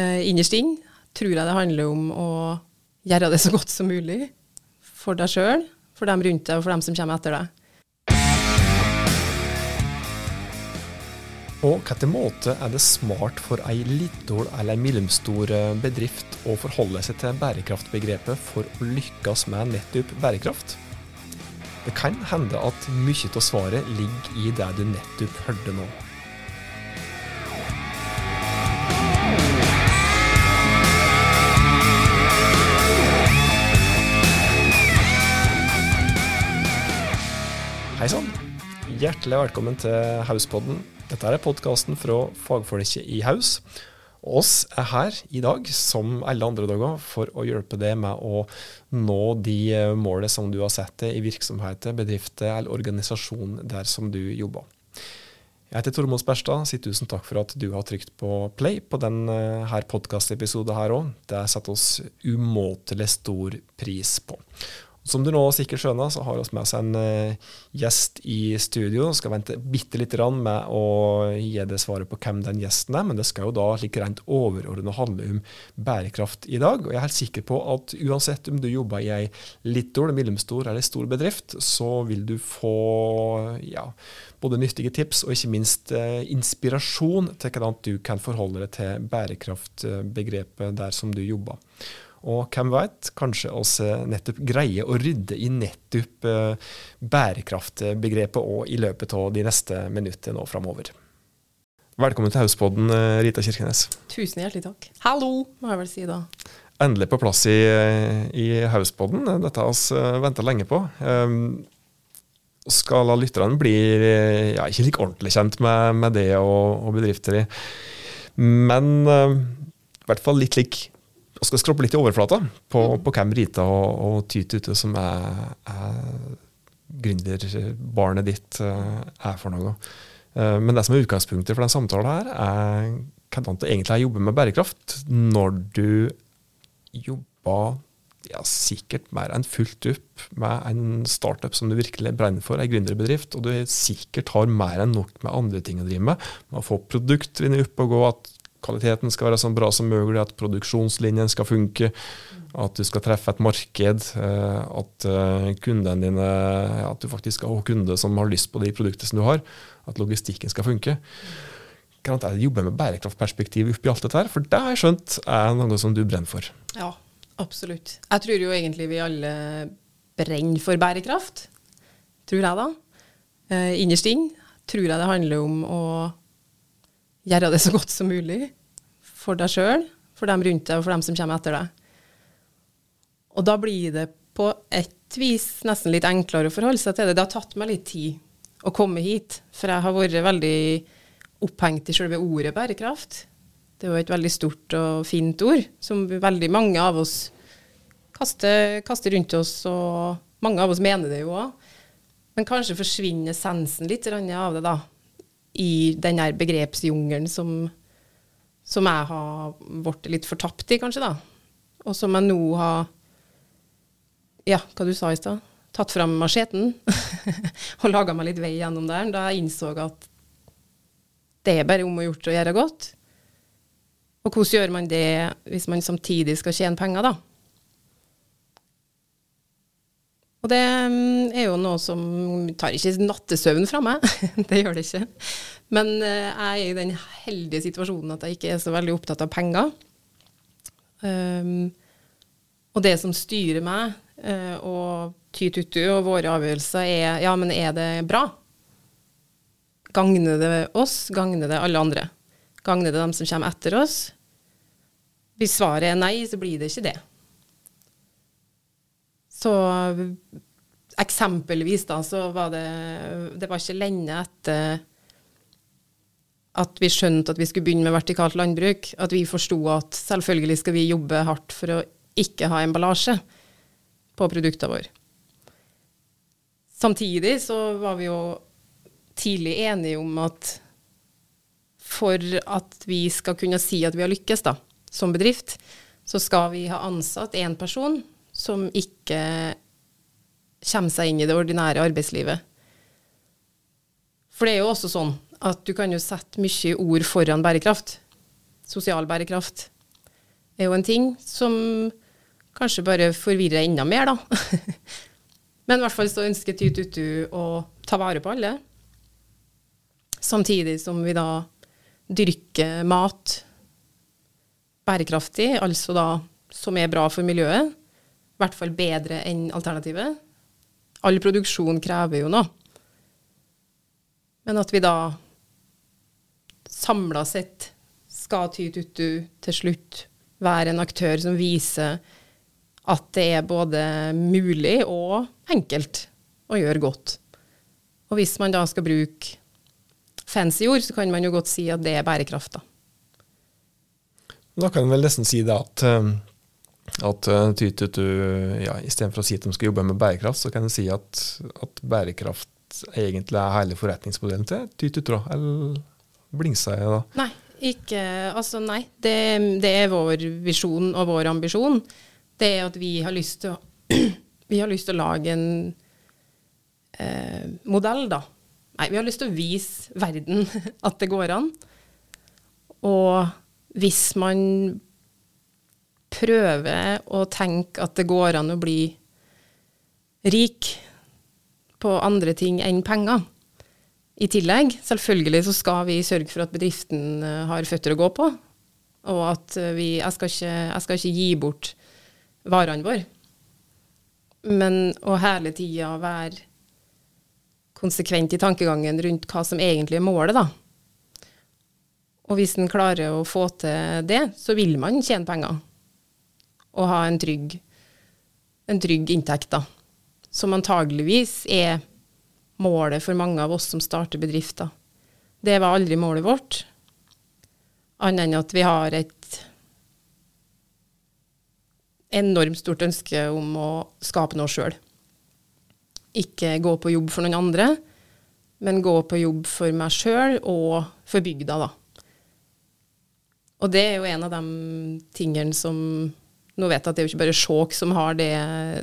Eh, innerst inn tror jeg det handler om å gjøre det så godt som mulig for deg sjøl, for dem rundt deg og for dem som kommer etter deg. På hvilken måte er det smart for ei liten eller mellomstor eh, bedrift å forholde seg til bærekraftbegrepet for å lykkes med nettopp bærekraft? Det kan hende at mye av svaret ligger i det du nettopp hørte nå. Hei sann. Hjertelig velkommen til Hauspodden. Dette er podkasten fra fagfolket i Haus. Oss er her i dag, som alle andre dager, for å hjelpe deg med å nå de målene som du har sett deg i virksomheter, bedrifter eller organisasjon der som du jobber. Jeg heter Tormod Sperstad. Si tusen takk for at du har trykt på play på denne podkastepisoden her òg. Det setter oss umåtelig stor pris på. Som du nå sikkert skjønner, så har vi med oss en uh, gjest i studio. Skal vente bitte litt med å gi deg svaret på hvem den gjesten er, men det skal jo da like rent overordnet handle om bærekraft i dag. Og jeg er helt sikker på at uansett om du jobber i ei liten, mellomstor eller stor bedrift, så vil du få ja, både nyttige tips og ikke minst uh, inspirasjon til hvordan du kan forholde deg til bærekraftbegrepet der som du jobber. Og hvem vet, kanskje oss nettopp greier å rydde i nettopp eh, bærekraftbegrepet òg i løpet av de neste minuttene nå framover. Velkommen til Hauspodden, eh, Rita Kirkenes. Tusen hjertelig takk. Hallo, må jeg vel si da. Endelig på plass i, i Hauspodden. Dette har vi venta lenge på. Um, skal la lytterne bli ja, ikke like ordentlig kjent med, med det og, og bedrifter i, men uh, i hvert fall litt lik og skal skroppe litt i overflata på, mm. på hvem Rita og, og Tyt ute som er, er gründerbarnet ditt, eh, er for noe. Eh, men det som er utgangspunktet for den samtalen her, er hvordan du egentlig jobber med bærekraft når du jobber ja, sikkert mer enn fullt opp med en startup som du virkelig brenner for, en gründerbedrift, og du sikkert har mer enn nok med andre ting å drive med. Med å få produktene opp og gå, at kvaliteten skal være så bra som mulig, at produksjonslinjen skal funke, at du skal treffe et marked, eh, at eh, kundene dine, at du faktisk skal ha kunder som har lyst på de produktene som du har, at logistikken skal funke. Kan jeg jobbe med bærekraftperspektiv oppi alt dette her? For det har jeg skjønt er noe som du brenner for. Ja, absolutt. Jeg tror jo egentlig vi alle brenner for bærekraft. Tror jeg, da. Eh, innerst inne tror jeg det handler om å gjøre det så godt som mulig for deg sjøl, for dem rundt deg og for dem som kommer etter deg. Og da blir det på et vis nesten litt enklere å forholde seg til det. Det har tatt meg litt tid å komme hit, for jeg har vært veldig opphengt i selve ordet bærekraft. Det er jo et veldig stort og fint ord, som veldig mange av oss kaster, kaster rundt oss, og mange av oss mener det jo òg. Men kanskje forsvinner essensen litt av det, da i den der begrepsjungelen som, som jeg har blitt litt fortapt i, kanskje, da. Og som jeg nå har Ja, hva du sa i stad? Tatt fram macheten og laga meg litt vei gjennom der, da jeg innså at det er bare om å gjøre å gjøre godt. Og hvordan gjør man det hvis man samtidig skal tjene penger, da? Og det mm, er jo noe som tar ikke nattesøvn fra meg. det gjør det ikke. Men eh, jeg er i den heldige situasjonen at jeg ikke er så veldig opptatt av penger. Um, og det som styrer meg uh, og Tytutu og våre avgjørelser, er ja, men er det bra? Gagner det oss? Gagner det alle andre? Gagner det dem som kommer etter oss? Hvis svaret er nei, så blir det ikke det. Så eksempelvis da, så var det Det var ikke lenge etter at vi skjønte at vi skulle begynne med vertikalt landbruk, at vi forsto at selvfølgelig skal vi jobbe hardt for å ikke ha emballasje på produktene våre. Samtidig så var vi jo tidlig enige om at for at vi skal kunne si at vi har lykkes da, som bedrift, så skal vi ha ansatt én person som ikke kommer seg inn i det ordinære arbeidslivet. For det er jo også sånn at du kan jo sette mye ord foran bærekraft. Sosial bærekraft. er jo en ting som kanskje bare forvirrer enda mer, da. Men i hvert fall så ønsker Tytutu å ta vare på alle. Samtidig som vi da dyrker mat bærekraftig, altså da som er bra for miljøet. I hvert fall bedre enn alternativet. All produksjon krever jo noe. Men at vi da samla sett skal Tytutu til slutt være en aktør som viser at det er både mulig og enkelt å gjøre godt. Og hvis man da skal bruke fancy ord, så kan man jo godt si at det er bærekraft, da. Da kan man vel nesten si det at, eh, at eh, Tytutu, ja, istedenfor å si at de skal jobbe med bærekraft, så kan en si at, at, bærekraft egentlig er hele forretningsmodellen til Tytutu, eller blingser jeg da? Nei, ikke, altså nei. Det, det, er vår visjon og vår ambisjon. Det er at vi har lyst til å, lyst til å lage en eh, modell, da. Nei, vi har lyst til å vise verden at det går an. Og hvis man prøver å tenke at det går an å bli rik på andre ting enn penger i tillegg Selvfølgelig så skal vi sørge for at bedriften eh, har føtter å gå på, og at vi Jeg skal ikke, jeg skal ikke gi bort varene våre. Men å hele tida være konsekvent i tankegangen rundt hva som egentlig er målet, da. Og hvis en klarer å få til det, så vil man tjene penger. Og ha en trygg, en trygg inntekt, da. Som antageligvis er målet for mange av oss som starter bedrifter. Det var aldri målet vårt, annet enn at vi har et enormt stort ønske om å skape noe sjøl. Ikke gå på jobb for noen andre, men gå på jobb for meg sjøl og for bygda, da. Og det er jo en av de tingene som Nå vet jeg at det er jo ikke bare Skjåk som har det,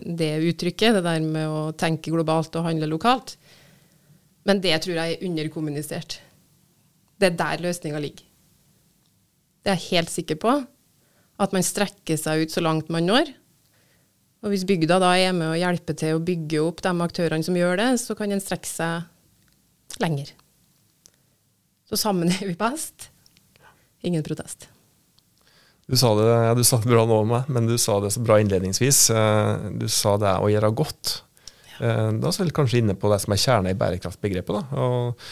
det uttrykket, det der med å tenke globalt og handle lokalt. Men det tror jeg er underkommunisert. Det er der løsninga ligger. Det er jeg helt sikker på. At man strekker seg ut så langt man når. Og hvis bygda da er med og hjelper til å bygge opp de aktørene som gjør det, så kan en strekke seg lenger. Så sammen er vi best. Ingen protest. Du sa det, ja, du sa det bra nå om meg, men du sa det så bra innledningsvis. Eh, du sa det å gjøre godt. Ja. Eh, da er vi kanskje inne på det som er kjernen i bærekraftbegrepet. da, og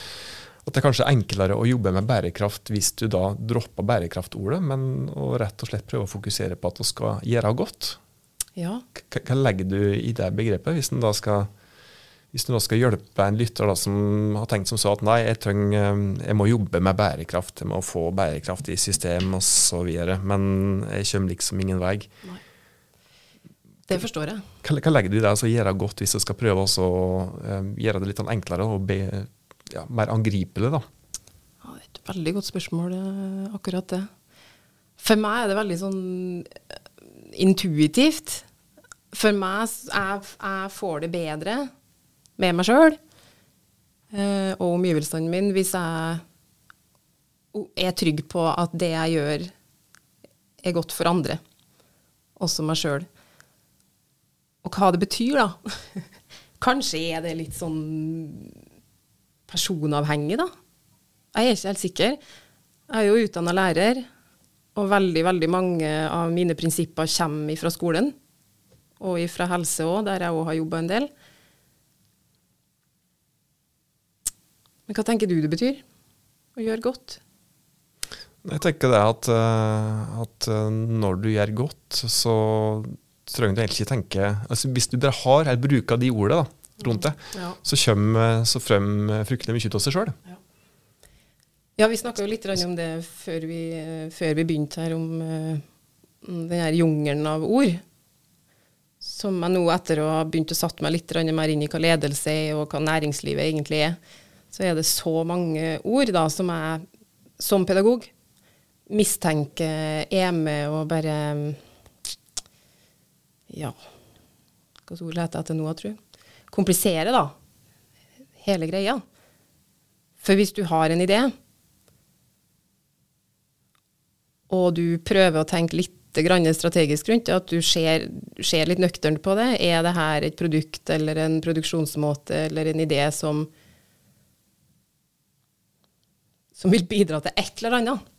at det er kanskje enklere å jobbe med bærekraft hvis du da dropper bærekraftordet, men å rett og slett prøve å fokusere på at du skal gjøre godt. Ja. Hva legger du i det begrepet, hvis en da skal, hvis du nå skal hjelpe en lytter da, som har tenkt som så at nei, jeg, trenger, eh, jeg må jobbe med bærekraft, jeg må få bærekraft i system osv., men jeg kommer liksom ingen vei. Nei. Det forstår jeg. Hva, hva legger du i det, å gjøre godt hvis du skal prøve å uh, gjøre det litt sånn enklere og be, ja, mer angripelig? da? Ja, det er et veldig godt spørsmål, eh, akkurat det. For meg er det veldig sånn intuitivt for meg jeg, jeg får det bedre med meg sjøl eh, og omgivelsene mine hvis jeg er trygg på at det jeg gjør, er godt for andre, også meg sjøl. Og hva det betyr, da. Kanskje er det litt sånn personavhengig, da. Jeg er ikke helt sikker. Jeg er jo utdanna lærer, og veldig, veldig mange av mine prinsipper kommer fra skolen og fra helse òg, der jeg òg har jobba en del. Men hva tenker du det betyr å gjøre godt? Jeg tenker det at, eh, at eh, når du gjør godt, så trenger du egentlig ikke tenke altså Hvis du bare har eller bruker de ordene rundt det, ja. så kommer så frem fryktelig mye av seg sjøl. Ja. ja. vi snakka jo litt om det før vi, før vi begynte her, om uh, den her jungelen av ord som jeg nå, etter å ha begynt å satt meg litt mer inn i hva ledelse er, og hva næringslivet egentlig er, så er det så mange ord da, som jeg som pedagog mistenker er med å bare Ja, hva ord leter jeg etter nå, jeg? Komplisere, da. Hele greia. For hvis du har en idé, og du prøver å tenke litt strategisk rundt at du ser, ser litt nøkternt på det. Er det her et produkt eller en produksjonsmåte eller en idé som som vil bidra til et eller annet?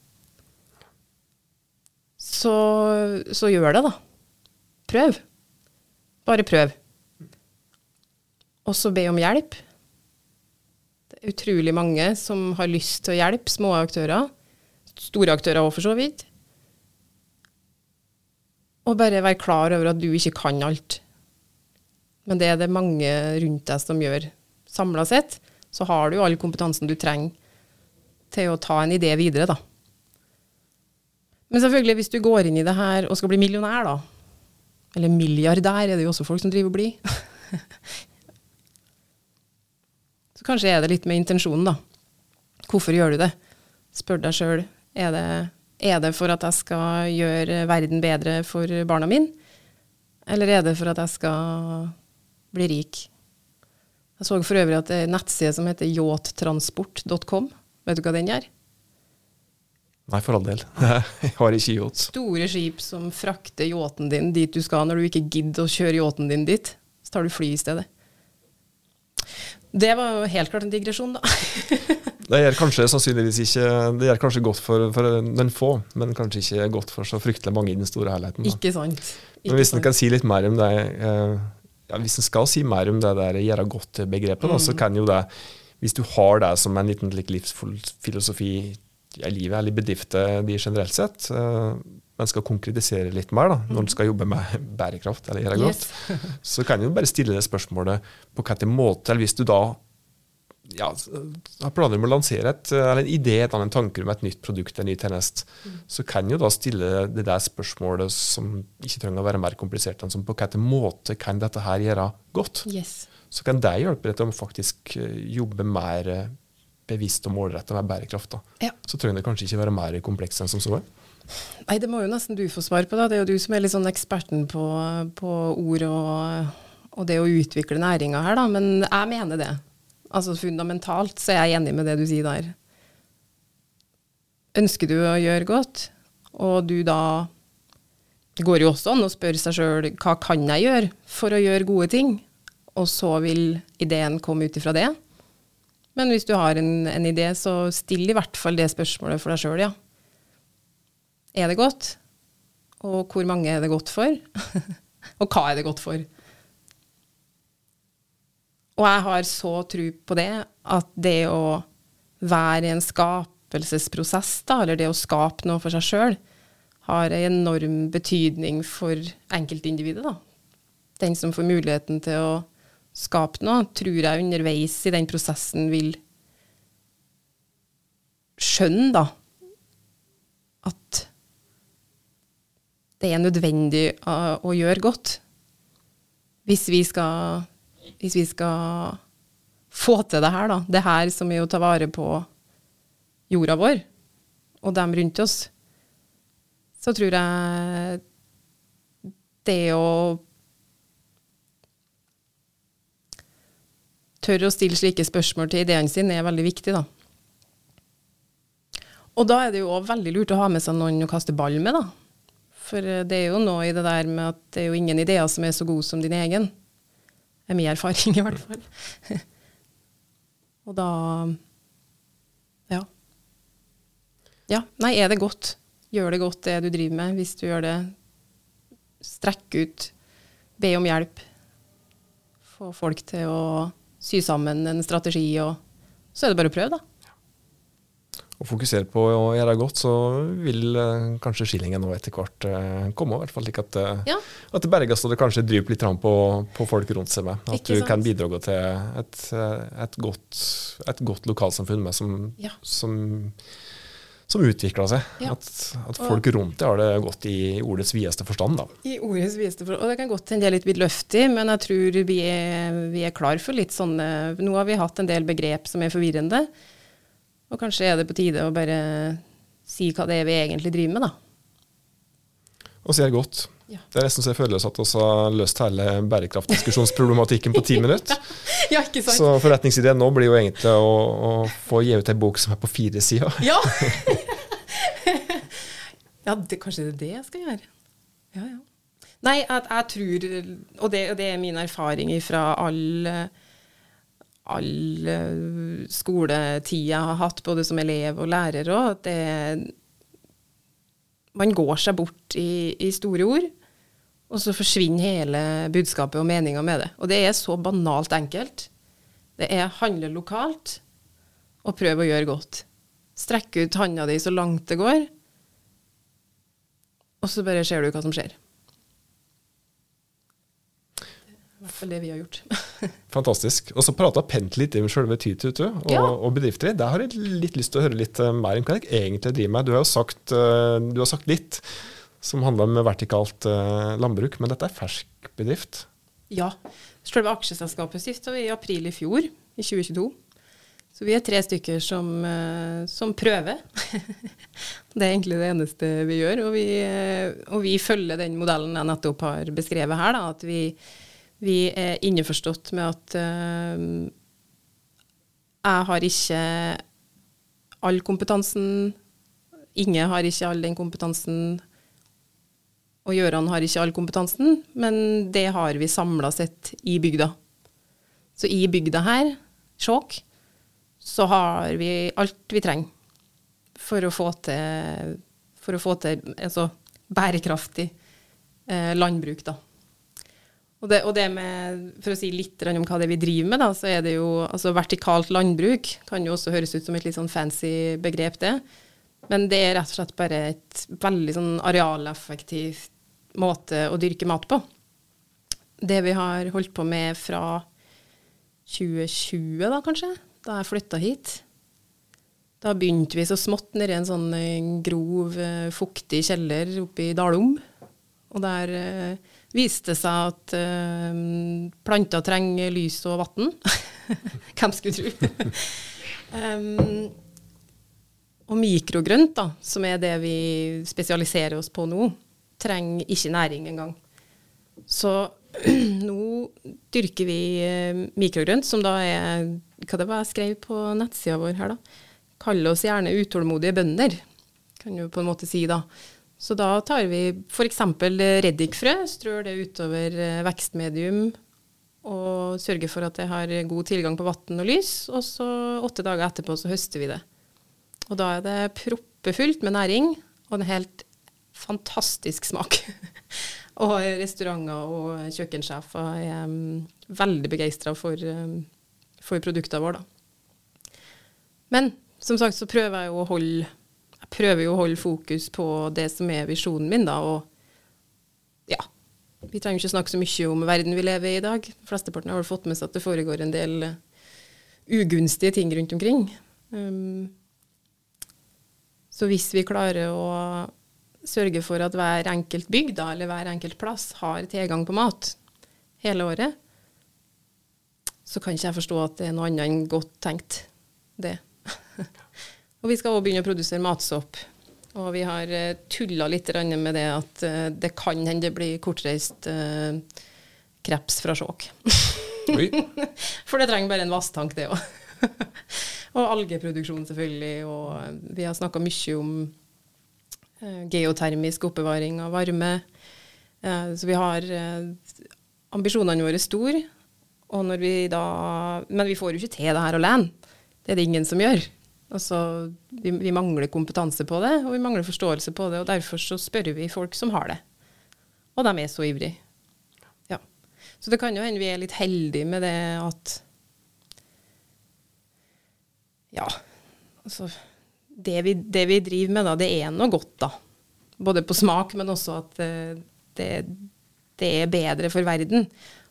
Så, så gjør det, da. Prøv. Bare prøv. Og så be om hjelp. Det er utrolig mange som har lyst til å hjelpe små aktører. Store aktører òg, for så vidt. Og bare være klar over at du ikke kan alt. Men det er det mange rundt deg som gjør. Samla sett så har du all kompetansen du trenger til å ta en idé videre, da. Men selvfølgelig, hvis du går inn i det her og skal bli millionær, da, eller milliardær er det jo også folk som driver og blir, så kanskje er det litt med intensjonen, da. Hvorfor gjør du det? Spør deg sjøl. Er, er, det for at jeg skal gjøre verden bedre for barna mine? Eller er det for at jeg skal bli rik? Jeg så for øvrig at det er en nettside som heter yachttransport.com. Vet du hva den gjør? Nei, for all del. Jeg har ikke yacht. Store skip som frakter yachten din dit du skal når du ikke gidder å kjøre yachten din dit. Så tar du fly i stedet. Det var jo helt klart en digresjon, da. det gjør kanskje sannsynligvis ikke Det gjør kanskje godt for, for, den få, men kanskje ikke godt for så fryktelig mange i den store helheten. Da. Ikke sant. Ikke men hvis en kan si litt mer om det eh, ja, Hvis en skal si mer om det der gjøre godt-begrepet, mm. så kan jo det Hvis du har det som en liten livsfilosofi i livet eller i bedrifter de generelt sett, uh, men skal konkretisere litt mer da, når du skal jobbe med bærekraft eller gjøre godt, yes. så kan du bare stille det spørsmålet på hvilken måte, eller hvis du da ja, har planer om å lansere et, eller en idé, et annet tanker om et nytt produkt, en ny tjeneste, mm. så kan du da stille det der spørsmålet som ikke trenger å være mer komplisert enn som på hvilken måte kan dette her gjøre godt. Yes. Så kan det hjelpe deg til å faktisk eh, jobbe mer eh, bevisst og målretta med bærekraft. Ja. Så trenger det kanskje ikke være mer komplekst enn som så. Nei, det må jo nesten du få svar på. da. Det er jo du som er litt sånn eksperten på, på ord og, og, det å utvikle næringa her, da. Men jeg mener det. Altså fundamentalt så er jeg enig med det du sier der. Ønsker du å gjøre godt, og du da Det går jo også an å spørre seg sjøl hva kan jeg gjøre for å gjøre gode ting? Og så vil ideen komme ut ifra det. Men hvis du har en, en idé, så still i hvert fall det spørsmålet for deg sjøl, ja. Er det godt? Og hvor mange er det godt for? og hva er det godt for? Og jeg har så tro på det at det å være i en skapelsesprosess, da, eller det å skape noe for seg sjøl, har en enorm betydning for enkeltindividet. da. Den som får muligheten til å skapt noe, tror jeg underveis i den prosessen vil skjønne da, at det er nødvendig å gjøre godt. Hvis vi, skal, hvis vi skal få til det her, da. Det her som er å ta vare på jorda vår og dem rundt oss, så tror jeg det å tør å stille slike spørsmål til ideene sine, er veldig viktig. da. Og da er det jo òg veldig lurt å ha med seg noen å kaste ball med, da. For eh, det er jo noe i det der med at det er jo ingen ideer som er så gode som din egen. Det er min erfaring, i hvert fall. Og da Ja. Ja, nei, er det godt? Gjør det godt, det du driver med. Hvis du gjør det, strekk ut. Be om hjelp. Få folk til å sy sammen en strategi, og så er det bare å prøve, da. Å fokusere på å gjøre det godt, så vil uh, kanskje skillingen nå etter hvert uh, komme. I hvert fall slik at, uh, ja. at det berges og det kanskje dryper litt på, på, folk rundt seg med. At du kan bidra til et, et, godt, et godt lokalsamfunn med som, ja. som som utvikler seg. Ja. At, at, folk rundt deg har det godt i ordets videste forstand. Da. I ordets videste forstand. Og det kan godt hende det er litt vidløftig, men jeg tror vi er, vi er klar for litt sånne Nå har vi hatt en del begrep som er forvirrende, og kanskje er det på tide å bare si hva det er vi egentlig driver med, da. Og det godt. Ja. Det er nesten så jeg føler at vi har løst hele bærekraftdiskusjonsproblematikken på ti minutter. ja, ikke sant. Så forretningsideen nå blir jo egentlig å, å få gi ut ei bok som er på fire sider. ja, ja det, kanskje det er det jeg skal gjøre. Ja, ja. Nei, jeg, jeg tror, og det, og det er min erfaring fra all, all eh, skoletid jeg har hatt, både som elev og lærer òg, at det Man går seg bort i, i store ord, og så forsvinner hele budskapet og meninga med det. Og det er så banalt enkelt. Det er handle lokalt og prøve å gjøre godt. Strekke ut handa di så langt det går, og så bare ser du hva som skjer. I hvert fall det vi har gjort. Fantastisk. Og så prata Pent litt om selve Tytut og, Ja. og bedrifter. Der har jeg litt lyst til å høre litt eh, mer om hva dere egentlig driver med. Du har jo sagt, eh, du har sagt litt som handler om vertikalt eh, landbruk, men dette er fersk bedrift. Ja. Selve aksjeselskapet stifta vi i april i fjor, i 2022. Så vi er tre stykker som, som prøver. det er egentlig det eneste vi gjør. Og vi, og vi følger den modellen jeg nettopp har beskrevet her. Da, at vi, vi er innforstått med at uh, jeg har ikke all kompetansen. Inge har ikke all den kompetansen. Og Gjøran har ikke all kompetansen, men det har vi samla sett i bygda. Så i bygda her, Skjåk, så har vi alt vi trenger for å få til, for å få til altså, bærekraftig eh, landbruk, da. Og det, og det med, For å si litt om hva det er vi driver med, da, så er det jo altså vertikalt landbruk. Kan jo også høres ut som et litt sånn fancy begrep, det. Men det er rett og slett bare et veldig sånn arealeffektivt måte å dyrke mat på. Det vi har holdt på med fra 2020, da kanskje, da jeg flytta hit. Da begynte vi så smått nedi en sånn eh, grov, eh, fuktig kjeller oppe i Dalom. Og der eh, viste det seg at eh, planter trenger lys og vann. Hvem skulle tro? um, og mikrogrønt, da, som er det vi spesialiserer oss på nå, trenger ikke næring engang. Så nå dyrker vi eh, mikrogrønt, som da er Hva det var jeg skrev på nettsida vår her, da? Kaller oss gjerne utålmodige bønder, kan du på en måte si da. Så da tar vi f.eks. reddikfrø, strør det utover eh, vekstmedium og sørger for at det har god tilgang på vann og lys, og så åtte dager etterpå så høster vi det. Og da er det proppefullt med næring og en helt fantastisk smak. og restauranter og kjøkkensjefer er um, veldig begeistra for, um, for produktene våre. Da. Men som sagt så prøver jeg å holde prøver jo å holde fokus på det som er visjonen min, da. Og ja, vi trenger ikke snakke så mye om verden vi lever i i dag. Flesteparten har vel fått med seg at det foregår en del ugunstige ting rundt omkring. Um, så hvis vi klarer å sørge for at hver enkelt bygd eller hver enkelt plass har tilgang på mat hele året, så kan ikke jeg forstå at det er noe annet enn godt tenkt, det. Og vi skal også begynne å produsere matsopp. Og vi har uh, tulla litt med det at uh, det kan hende det blir kortreist uh, kreps fra Skjåk. For det trenger bare en vasstank, det òg. og algeproduksjon, selvfølgelig. Og vi har snakka mye om eh, geotermisk oppbevaring av varme. Eh, så vi har eh, Ambisjonene våre store. Og når vi da, men vi får jo ikke til det her alene. Det er det ingen som gjør. Altså, vi, vi mangler kompetanse på det, og vi mangler forståelse på det. og Derfor så spør vi folk som har det. Og de er så ivrige. Ja. Så det kan jo hende vi er litt heldige med det at Ja, altså det vi, det vi driver med, da, det er noe godt, da. Både på smak, men også at eh, det, det er bedre for verden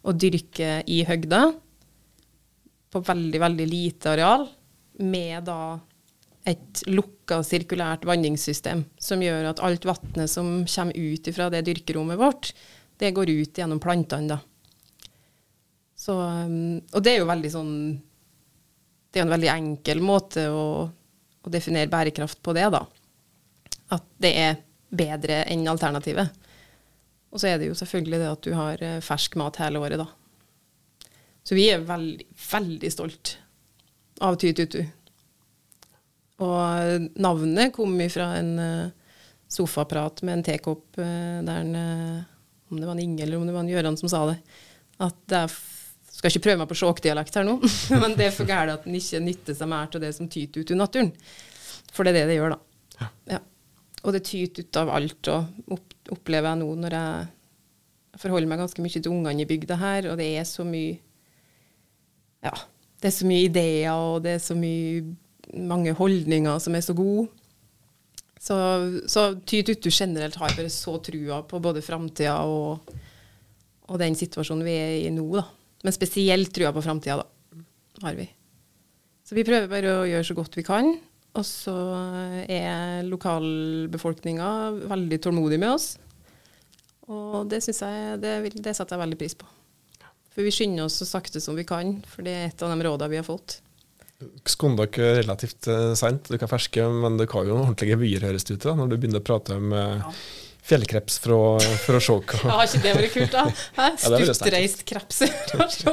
å dyrke i høgda på veldig, veldig lite areal, med da et lukka, sirkulært vanningssystem som gjør at alt vannet som kommer ut fra det dyrkerommet vårt, det går ut gjennom plantene, da. Så, um, og det er jo veldig sånn Det er en veldig enkel måte å, å definere bærekraft på det, da. At det er bedre enn alternativet. Og så er det jo selvfølgelig det at du har eh, fersk mat hele året, da. Så vi er veldig, veldig stolt av Tytutu. Og navnet kom ifra en, eh, sofaprat med en tekopp eh, der en, eh, om det var en Inge eller om det var en Gøran som sa det, at det er skal ikke prøve meg på sjåkdialekt her nå, men det er for gærent at en ikke nytter seg mer av det som tyter ut i naturen. For det er det det gjør, da. Ja. Ja. Og det tyter ut av alt, og opp, opplever jeg nå når jeg forholder meg ganske mye til ungene i bygda her, og det er så mye Ja, det er så mye ideer, og det er så mye mange holdninger som er så gode. Så, så Tyt du generelt har bare så trua på både framtida og, og den situasjonen vi er i nå, da. Men spesielt trua på framtida, da, har vi. Så vi prøver bare å gjøre så godt vi kan. Og så er lokalbefolkninga veldig tålmodig med oss. Og det syns jeg det, det setter jeg veldig pris på. For vi skynder oss så sakte som vi kan, for det er et av de rådene vi har fått. Skån dere relativt uh, seint, dere er ferske, men dere har jo ordentlige byer, høres det ut til, når du begynner å prate om uh, Ja. fjellkreps fra, fra Skjåk. Ja, har ikke det vært kult, da? Hæ? Ja, det ville vært sterkt.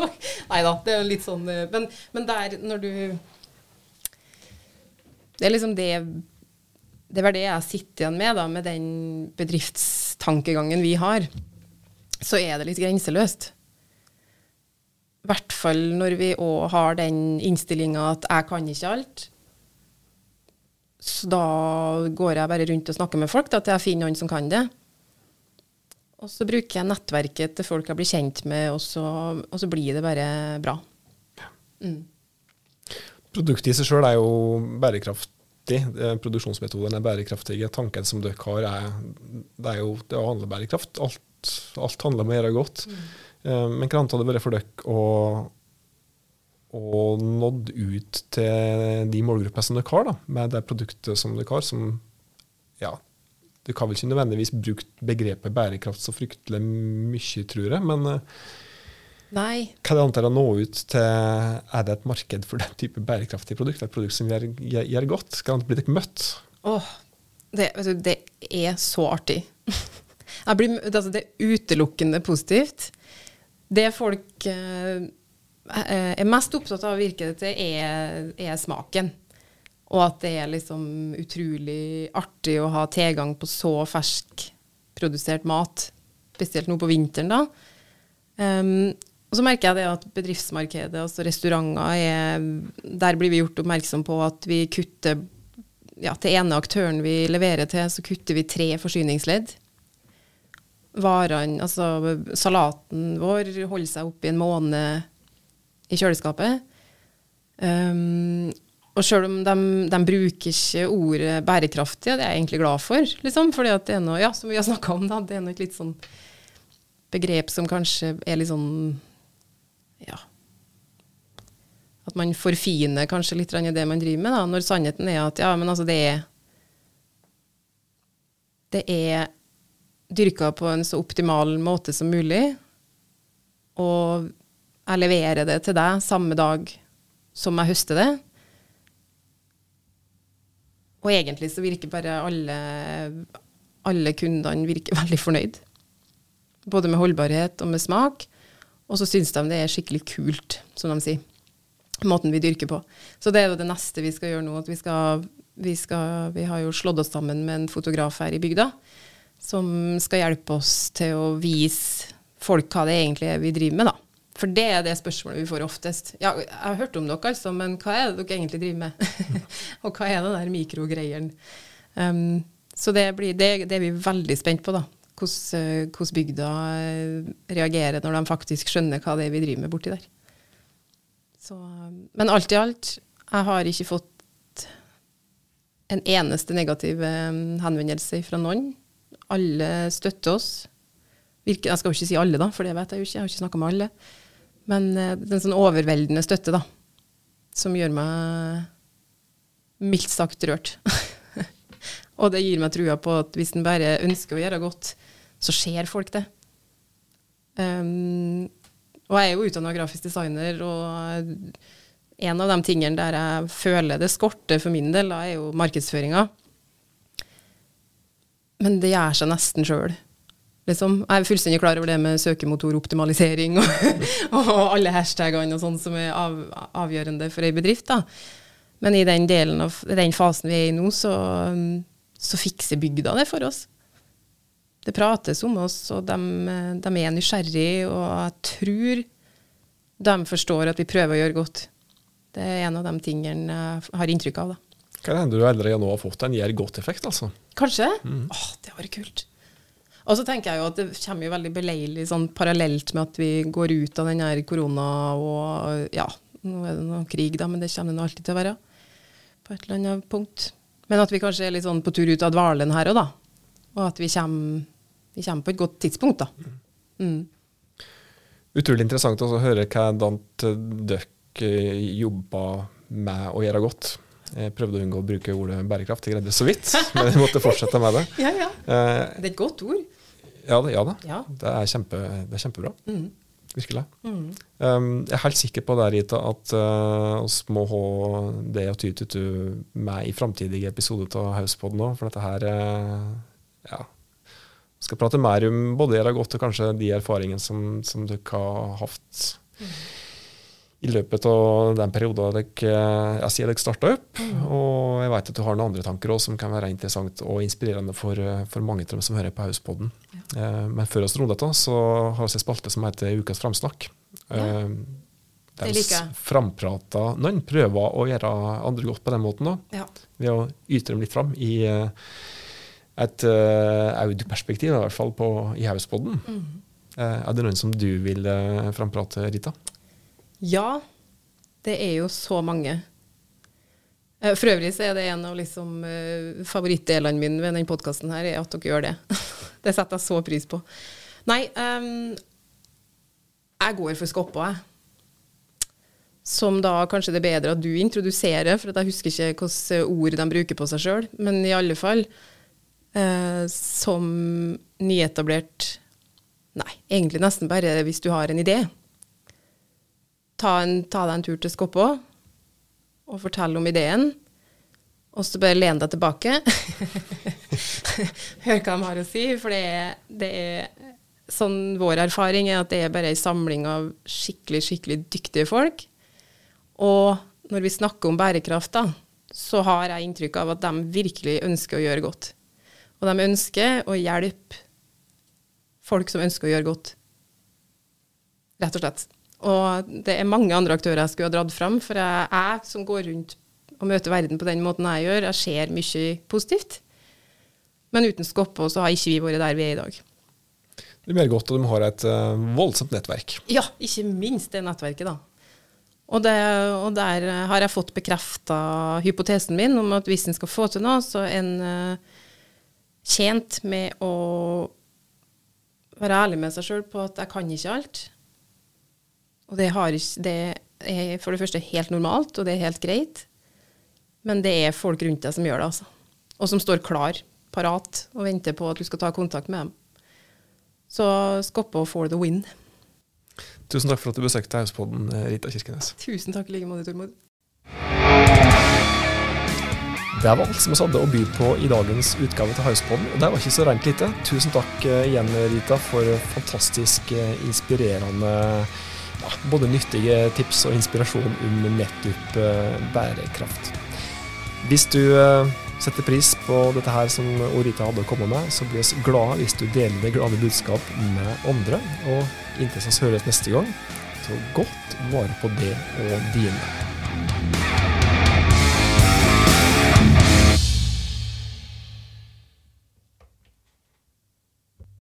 Nei da, det er jo litt sånn eh, men, men der, når du Det er liksom det Det var det jeg sitter igjen med, da, med den bedriftstankegangen vi har. Så er det litt grenseløst. I hvert fall når vi òg har den innstillinga at 'jeg kan ikke alt'. Så da går jeg bare rundt og snakker med folk, da, til jeg finner noen som kan det. Og så bruker jeg nettverket til folk jeg blir kjent med, og så, og så blir det bare bra. Mm. Produktet i seg sjøl er jo bærekraftig. Eh, Produksjonsmetodene er bærekraftige. Tanken som dere har, er, det er jo det handler om bærekraft. Alt, alt handler om å gjøre godt. Eh, Men hva det vært for dere å, å nådd ut til de målgrupper som dere har, da, med det produktet som dere har, som ja, Du kan vel ikke nødvendigvis brukt begrepet bærekraft så fryktelig mye, tror jeg. Men eh, Nei, hva er det antar å nå ut til Er det et marked for den type bærekraftige produkt? Et produkt som gjør, gjør, gjør godt? Skal det bli dere møtt? Åh, det, vet du, det er så artig. Blir, altså, det er utelukkende positivt. Det folk eh, er mest opptatt av, virker det til, er, er smaken. Og at det er liksom utrolig artig å ha tilgang på så fersk produsert mat. Spesielt nå på vinteren, da. Um, og så merker jeg det at bedriftsmarkedet, altså restauranter, er Der blir vi gjort oppmerksom på at vi kutter ja, Til ene aktøren vi leverer til, så kutter vi tre forsyningsledd. Varene, altså salaten vår, holder seg oppe i en måned i kjøleskapet. Um, og sjøl om de, de bruker ikke ordet bærekraftig, og det er jeg egentlig glad for, liksom, fordi at det er noe, ja, som vi har snakka om, da, det er noe litt sånn begrep som kanskje er litt sånn ja At man forfiner kanskje litt det man driver med, da, når sannheten er at ja, men altså det er Det er dyrka på en så optimal måte som mulig, og jeg leverer det til deg samme dag som jeg høster det. Og egentlig så virker bare alle, alle kundene virker veldig fornøyd. Både med holdbarhet og med smak. Og så syns de det er skikkelig kult, som de sier. Måten vi dyrker på. Så det er jo det neste vi skal gjøre nå. at Vi, skal, vi, skal, vi har jo slått oss sammen med en fotograf her i bygda, som skal hjelpe oss til å vise folk hva det egentlig er vi driver med, da. For det er det spørsmålet vi får oftest. Ja, jeg har hørt om dere, altså, men hva er det dere egentlig driver med? og hva er det der mikrogreieren? Um, så det, blir, det, det er vi veldig spent på, da. Hvordan, eh, hvordan bygda eh, reagerer når de faktisk skjønner hva det er vi driver med borti der. Så, um, men alt i alt, jeg har ikke fått en eneste negativ eh, henvendelse fra noen. Alle støtter oss. Virker, jeg skal jo ikke si alle, da, for det vet jeg jo ikke. Jeg har ikke snakka med alle. Men eh, det er en sånn overveldende støtte, da. Som gjør meg mildt sagt rørt. og det gir meg trua på at hvis en bare ønsker å gjøre godt, så ser folk det. Um, og jeg er jo utdanna grafisk designer, og en av de tingene der jeg føler det skorter for min del, da, er jo markedsføringa. Men det gjør seg nesten sjøl. Liksom. Jeg er fullstendig klar over det med søkemotoroptimalisering og, og alle hashtagene og sånn som er av, avgjørende for ei bedrift. Da. Men i den, delen av, den fasen vi er i nå, så, så fikser bygda det for oss. Det prates om oss, og de, de er nysgjerrige, og jeg tror de forstår at vi prøver å gjøre godt. Det er en av de tingene jeg har inntrykk av. da. Kan hende du allerede nå har fått en gjør godt-effekt, altså. Kanskje? Mm. Åh, det var kult. Og så tenker jeg jo at det kommer jo veldig beleilig sånn parallelt med at vi går ut av den her korona og ja, nå er det noe krig, da, men det kommer det alltid til å være. På et eller annet punkt. Men at vi kanskje er litt sånn på tur ut av dvalen her òg, da. Og at vi kommer vi kommer på et godt tidspunkt, da. Mm. Utrolig interessant å høre hva dere jobber med å gjøre godt. Jeg prøvde å unngå å bruke ordet bærekraft, jeg greide så vidt, men jeg måtte fortsette med det. ja, ja. Eh, det er et godt ord. Ja, det, ja da. Ja. Det, er kjempe, det, er kjempebra. Mm. Virkelig. Mm. Um, jeg er helt sikker på det, Rita, at uh, må ha det å ty til med i framtidige episoder av Hauspodden òg, for dette her uh, ja, skal prate mer om både dere har gått og kanskje de erfaringene som, som dere har hatt mm. I løpet av den perioden dere, jeg sier dere starta opp. Mm. Og jeg vet at du har noen andre tanker også, som kan være interessant og inspirerende for, for mange av dem som hører på Hauspodden. Ja. Eh, men før vi runder av, så har vi en spalte som heter Ukas framsnakk. Ja. Eh, de framprata Noen prøver å gjøre andre godt på den måten da, ja. ved å yte dem litt fram i et audioperspektiv, i hvert fall på, i Hauspodden. Mm. Er det noen som du vil framprate, Rita? Ja, det er jo så mange. Uh, for øvrig så er det en av liksom, uh, favorittdelene mine ved denne podkasten her, er at dere gjør det. det setter jeg så pris på. Nei, um, jeg går for skoppa, jeg. Som da kanskje det er bedre at du introduserer, for jeg husker ikke hvilke ord de bruker på seg sjøl. Men i alle fall, uh, som nyetablert Nei, egentlig nesten bare hvis du har en idé. Ta, en, ta deg en tur til Skoppå og fortelle om ideen. Og så bare lene deg tilbake. Hør hva de har å si. For det er, det er sånn vår erfaring er at det er bare ei samling av skikkelig, skikkelig dyktige folk. Og når vi snakker om bærekraft, da, så har jeg inntrykk av at de virkelig ønsker å gjøre godt. Og de ønsker å hjelpe folk som ønsker å gjøre godt. Rett og slett. Og det er mange andre aktører jeg skulle ha dratt fram, for jeg, jeg som går rundt og møter verden på den måten jeg gjør, jeg ser mye positivt. Men uten Skoppå så har ikke vi vært der vi er i dag. Det blir godt, og de har et uh, voldsomt nettverk. Ja, ikke minst det nettverket, da. Og, det, og der har jeg fått bekrefta hypotesen min om at hvis en skal få til noe, så er en uh, tjent med å være ærlig med seg sjøl på at jeg kan ikke alt. Og det, har, det, er for det første helt normalt, og det er helt greit. Men det er folk rundt deg som gjør det, altså. Og som står klar, parat, og venter på at du skal ta kontakt med dem. Så Skoppe for the win. Tusen takk for at du besøkte Hauspodden, Rita Kirkenes. Tusen takk i like måte, Tormod. Det var alt som vi hadde å by på i dagens utgave til Hauspodden. Og det var ikke så rent lite. Tusen takk eh, igjen, Rita, for fantastisk inspirerende inspirerende ja, både nyttige tips og inspirasjon om nettopp uh, bærekraft. Hvis du uh, setter pris på dette her som Orita hadde å komme med, så blir vi glade hvis du deler det glade budskap med andre. Og inntil vi høres neste gang, så godt vare på det og dine.